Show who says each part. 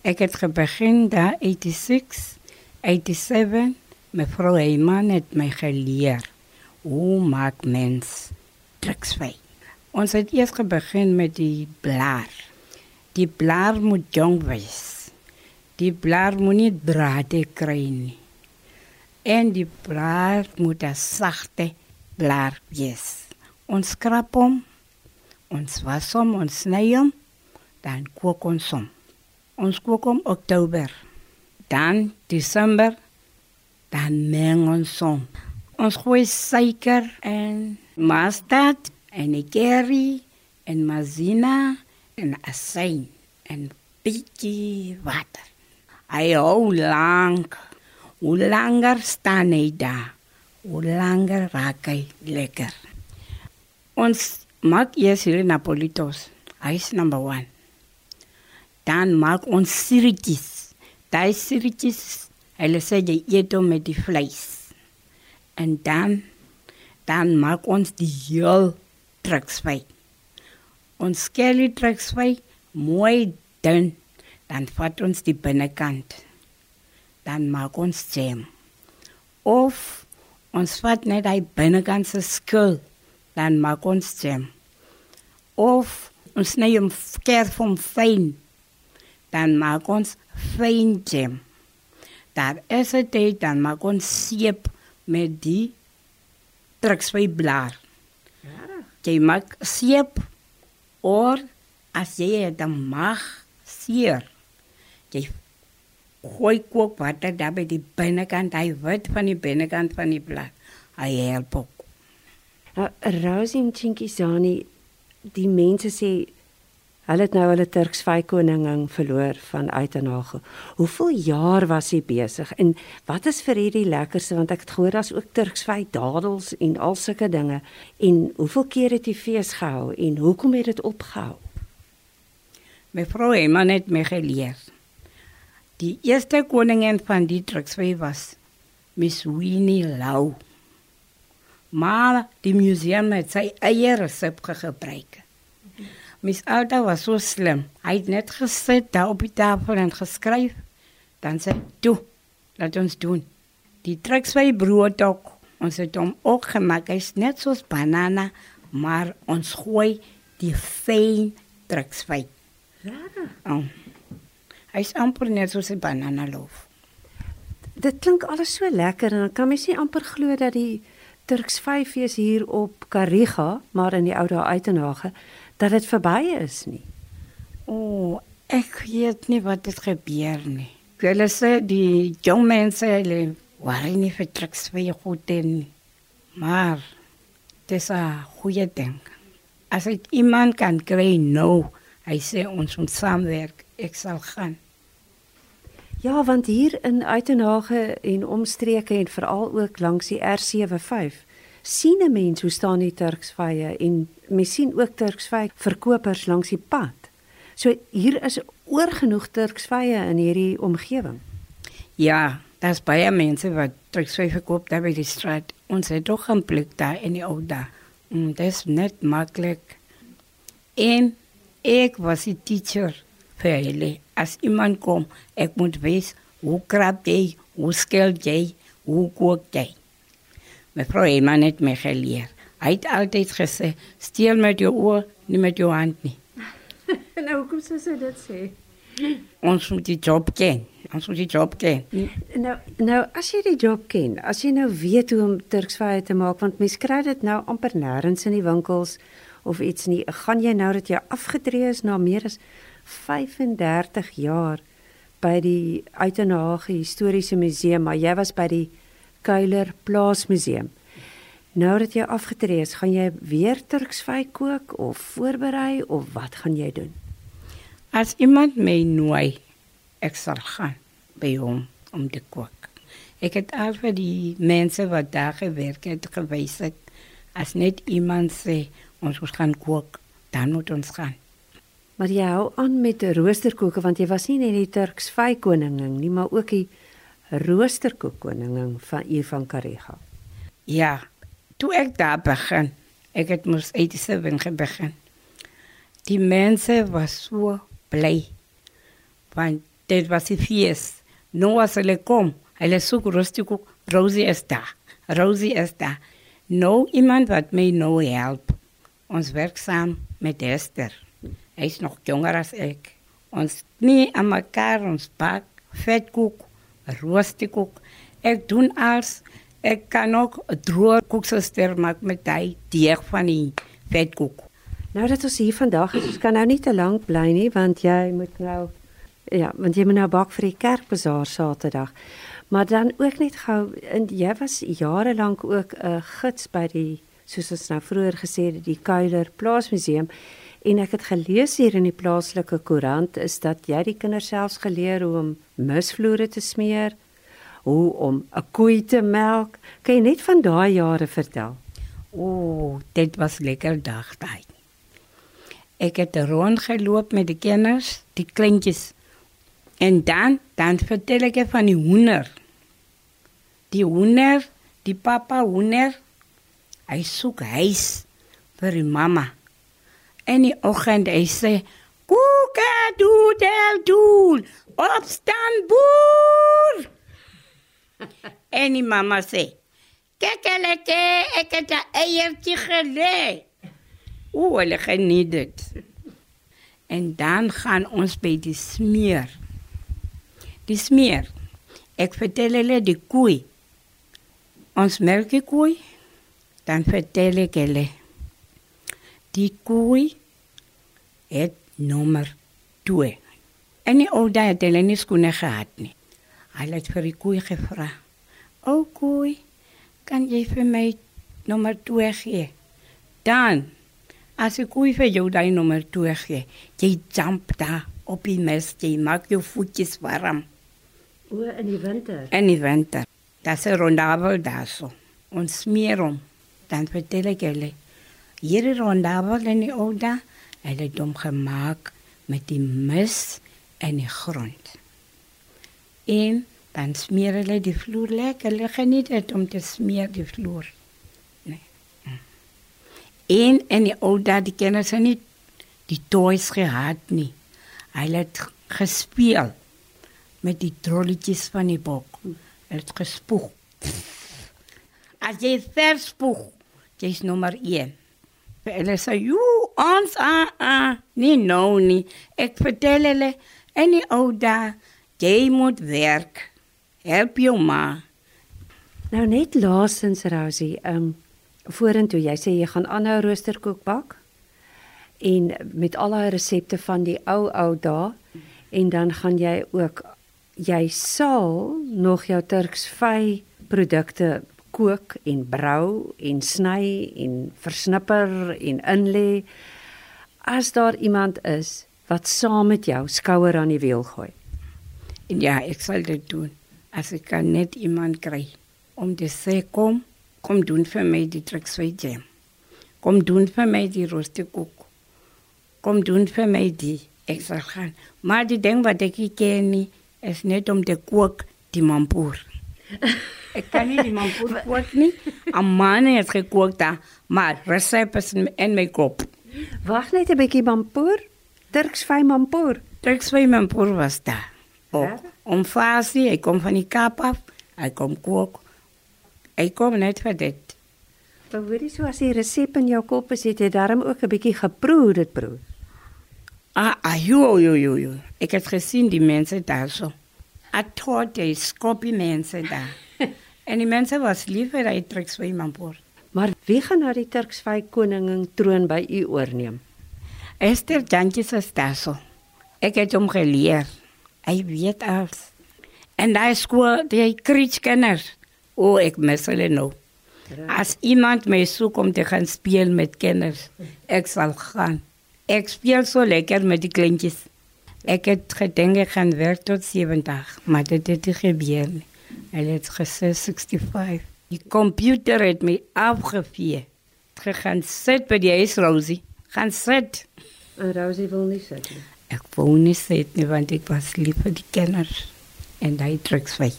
Speaker 1: Ek het begin daar 86, 87. Mevrou Heyman het my geleer hoe maak mens druksvy. Ons het eers begin met die blaar. Die blaar moet jong wees. Die blaar moet nie drade kry nie. En die blaar moet 'n sagte blaar wees. Ons skrap hom, ons was hom, ons sny hom, dan kook ons hom. Ons kook hom Oktober. Dan Desember, dan meng ons hom. Ons gooi suiker en mustard en curry en mazina en asyn en bietjie water. Hy hou lank. Hoe langer staan hy daar, hoe langer raak hy lekker. Ons maak hier Napolitos. Hy is number 1. Dan maak ons sirtjies. Daai sirtjies, hulle sê jy eet hom met die vleis. En dan dan maak ons die heel truksvy. Ons skelie truksvy mooi dun. Dan vat ons die binnekant. Dan maak ons jam. Of ons vat net die binnekant se skil. Dan maak ons jam. Of ons sny hom skerp om fyn. Dan maak ons fyn jam. Daar is dit dan maak ons seep met die truksvy blaar. Jy maak seep of as jy dit mag seer. Jy gooi kookwater daar by die binnekant, hy wit van die binnekant van die blad. Hy help ook.
Speaker 2: Nou, Rosie Mchinkizani, die mense sê hulle het nou hulle Turksvy koningin verloor van Uitenhage. Hoeveel jaar was hy besig en wat is vir hierdie lekkerste want ek het gehoor daar's ook Turksvy dadels en al sulke dinge en hoeveel keer het hy fees gehou en hoekom het dit opgehou?
Speaker 1: Mevrou Eman het my geleer. Die eerste koningin van die Turksvy was Miss Winnie Lau. Maar die museum het sy eie resep gebruik. Miss Alda was so slim. Hy het net gesit daar op die tafel en geskryf. Dan sê hy: "Toe, laat ons doen." Die trekswy brood ook. Ons het hom ook gemaak. Hy's net soos banana, maar ons gooi die fyn trekswy.
Speaker 2: Ja.
Speaker 1: Oh. Hy's amper net soos 'n banana loof.
Speaker 2: Dit klink alles so lekker en dan kan mens nie amper glo dat die Turksvy fees hier op Kariga, maar in die ou dae Uitenhage dat dit verby is nie.
Speaker 1: O, oh, ek weet nie wat het gebeur nie. Hulle sê die jong mense hulle waren nie vertrek twee goed in. Maar dis 'n goeie ding. As ek iemand kan kry nou, hy sê ons moet saamwerk, ek sal gaan.
Speaker 2: Ja, want hier in Uitenhage en omstreke en veral ook langs die R75 sien 'n mens hoe staan die Turksvye en mens sien ook Turksvy verkopers langs die pad. So hier is oorgenoeg Turksvye in hierdie omgewing.
Speaker 1: Ja, daar's baie mense wat Turksvy verkoop daar by die straat. Ons het toch 'n plek daar in die ou dae. Mm, dit is net maklik. En ek was die teacher vir hulle. As iemand kom, ek moet weet hoe krap jy, hoe skel jy, hoe kook jy. Mevrou Eman het my geleer. Hy het altyd gesê, steel met jou oor, nie met jou hand nie.
Speaker 2: nou hoekom sou sy dit sê?
Speaker 1: Ons moet die job ken. Ons moet die job ken.
Speaker 2: Nou nou as jy die job ken, as jy nou weet hoe om Turksvye te maak want mense kry dit nou amper nêrens in die winkels of iets nie. Gaan jy nou dat jy afgetree is na meer as 35 jaar by die Uitenhage Historiese Museum, maar jy was by die Kuiler Plaasmuseum. Nou dat jy afgetree is, gaan jy weer Turksvy kook of voorberei of wat gaan jy doen?
Speaker 1: As iemand my nooi, ek sal gaan by hom om te kook. Ek het al vir die mense wat daar gewerk het gewys het as net iemand sê ons moet gaan kook, dan moet ons gaan.
Speaker 2: Maar jy hou aan met roosterkoeke want jy was nie net die Turksvy koningin nie, maar ook die roosterkoek koningin van hier van Karega.
Speaker 1: Ja, toe ek daar begin, ek het mos 87 begin. Die mense was so bly want Dit was die fees. Nou as hulle kom, hulle soek ook. Rosie is daar. Rosie is daar. Nou iemand wat my nou help. Ons werk saam met Esther. Hy is nog jonger as ek. Ons knie aan mekaar, ons bak vetkoek, roosterkoek. Ek doen alles. Ek kan ook droë koeksuster maak met hy deeg van die vetkoek.
Speaker 2: Nou dat ons hier vandag is, ons kan nou nie te lank bly nie want jy moet nou ja, want jy moet nou bak vir die kerkbazaar Saterdag. Maar dan ook net gou en jy was jare lank ook 'n gids by die soos ons nou vroeër gesê het die Kuiler Plaasmuseum en ek het gelees hier in die plaaslike koerant is dat jy die kinders selfs geleer hoe om misvloere te smeer, hoe om 'n koei te melk. Kan jy net van daai jare vertel?
Speaker 1: O, dit was lekker dag daai. Ek het rondgeloop met die kinders, die kleintjies. En dan dan vertel ek van die hoender. Die hoender, die papa hoender, hy soek huis vir die mamma. En die oggend hy sê, "Koeka doodel doel, opstaan boer." en die mamma sê, "Kekeleke, ek het 'n eiertjie gelê." O, hulle geniet dit. En dan gaan ons by die smeer. Die smeer. Ek vertel hulle die koei. Ons melk die koei. Dan vertel ek hulle. Die koei het nommer 2. En die ou daai het hulle nie skoene gehad nie. Hulle het vir die koei gevra. "O koei, kan jy vir my nommer 2 gee?" Dan as die koei vir jou daai nommer 2 gee, jy jump daar op die mes, jy maak jou voetjies warm.
Speaker 2: O, in die winter.
Speaker 1: In die winter. Dis 'n rondabel daarso. Ons smeer hom. Dan vertel ek julle. Hierdie rondabel in die ou daai Hulle het hom gemaak met die mis en die grond. En dan smeer hulle die vloer lekker. Hulle geniet dit om te smeer die vloer. Nee. En en die ou daai die kinders het nie die toys gehad nie. Hulle het gespeel met die trolletjies van die bok. Hulle het gespoeg. As jy vers spoeg, jy's nommer 1. Hulle sê, "Jo, ons ah ah, nee nou nie. Ek vertel hulle en die ou daar, jy moet werk. Help jou ma."
Speaker 2: Nou net laasens Rosie, ehm um, vorentoe jy sê jy gaan aanhou roosterkoek bak en met al daai resepte van die ou ou dae en dan gaan jy ook jy sal nog jou Turksvy produkte kook en brou en sny en versnipper en inlê as daar iemand is wat saam met jou skouer aan die wiel gooi.
Speaker 1: En ja, ek sal dit doen as ek kan net iemand kry om te sê kom, kom doen vir my die Turksvy jam. Kom doen vir my die roosterkoek. Kom doen vir my die ek sal gaan. Maar die ding wat ek ken nie is net om te kook die mampoer. ek kan nie die mampoer kook nie. 'n Man het gekook daar, maar resep is in my kop.
Speaker 2: Wag net 'n bietjie mampoer. Turksvy mampoer.
Speaker 1: Turksvy mampoer was daar. Ook. Om fasie, hy kom van die Kaap af. Hy kom kook. Hy kom net vir dit.
Speaker 2: Maar hoorie so as die resep in jou kop is, het jy darm ook 'n bietjie geproe dit broer.
Speaker 1: Ah, ah, jo, jo, jo, jo. Ik heb gezien die mensen daar zo. I thought they scopy mensen daar. En die mensen was liever dat je terug zo iemand wordt.
Speaker 2: Maar wie gaan nou die Turksvy koningin troon by u oorneem?
Speaker 1: Esther Jantjes is daar zo. Ik heb hem geleerd. Hij weet alles. En daar is gewoon die krietskenners. Oh, ik mis hulle nou. Als iemand mij zoekt om te gaan spelen met kinders, ik zal gaan. Ik speel zo lekker met die kleintjes. Ik heb gedacht, ik ga werken tot 70, maar dat is niet gebeurd. Hij heeft gezegd 65. Die computer heeft me afgeveerd. Ik ga zitten bij die huis, Rosie. Gaan zitten.
Speaker 2: En Rosie wil nie sit nie.
Speaker 1: Ik wou niet zitten, want ik was lief voor die kinders. En die drugs weg.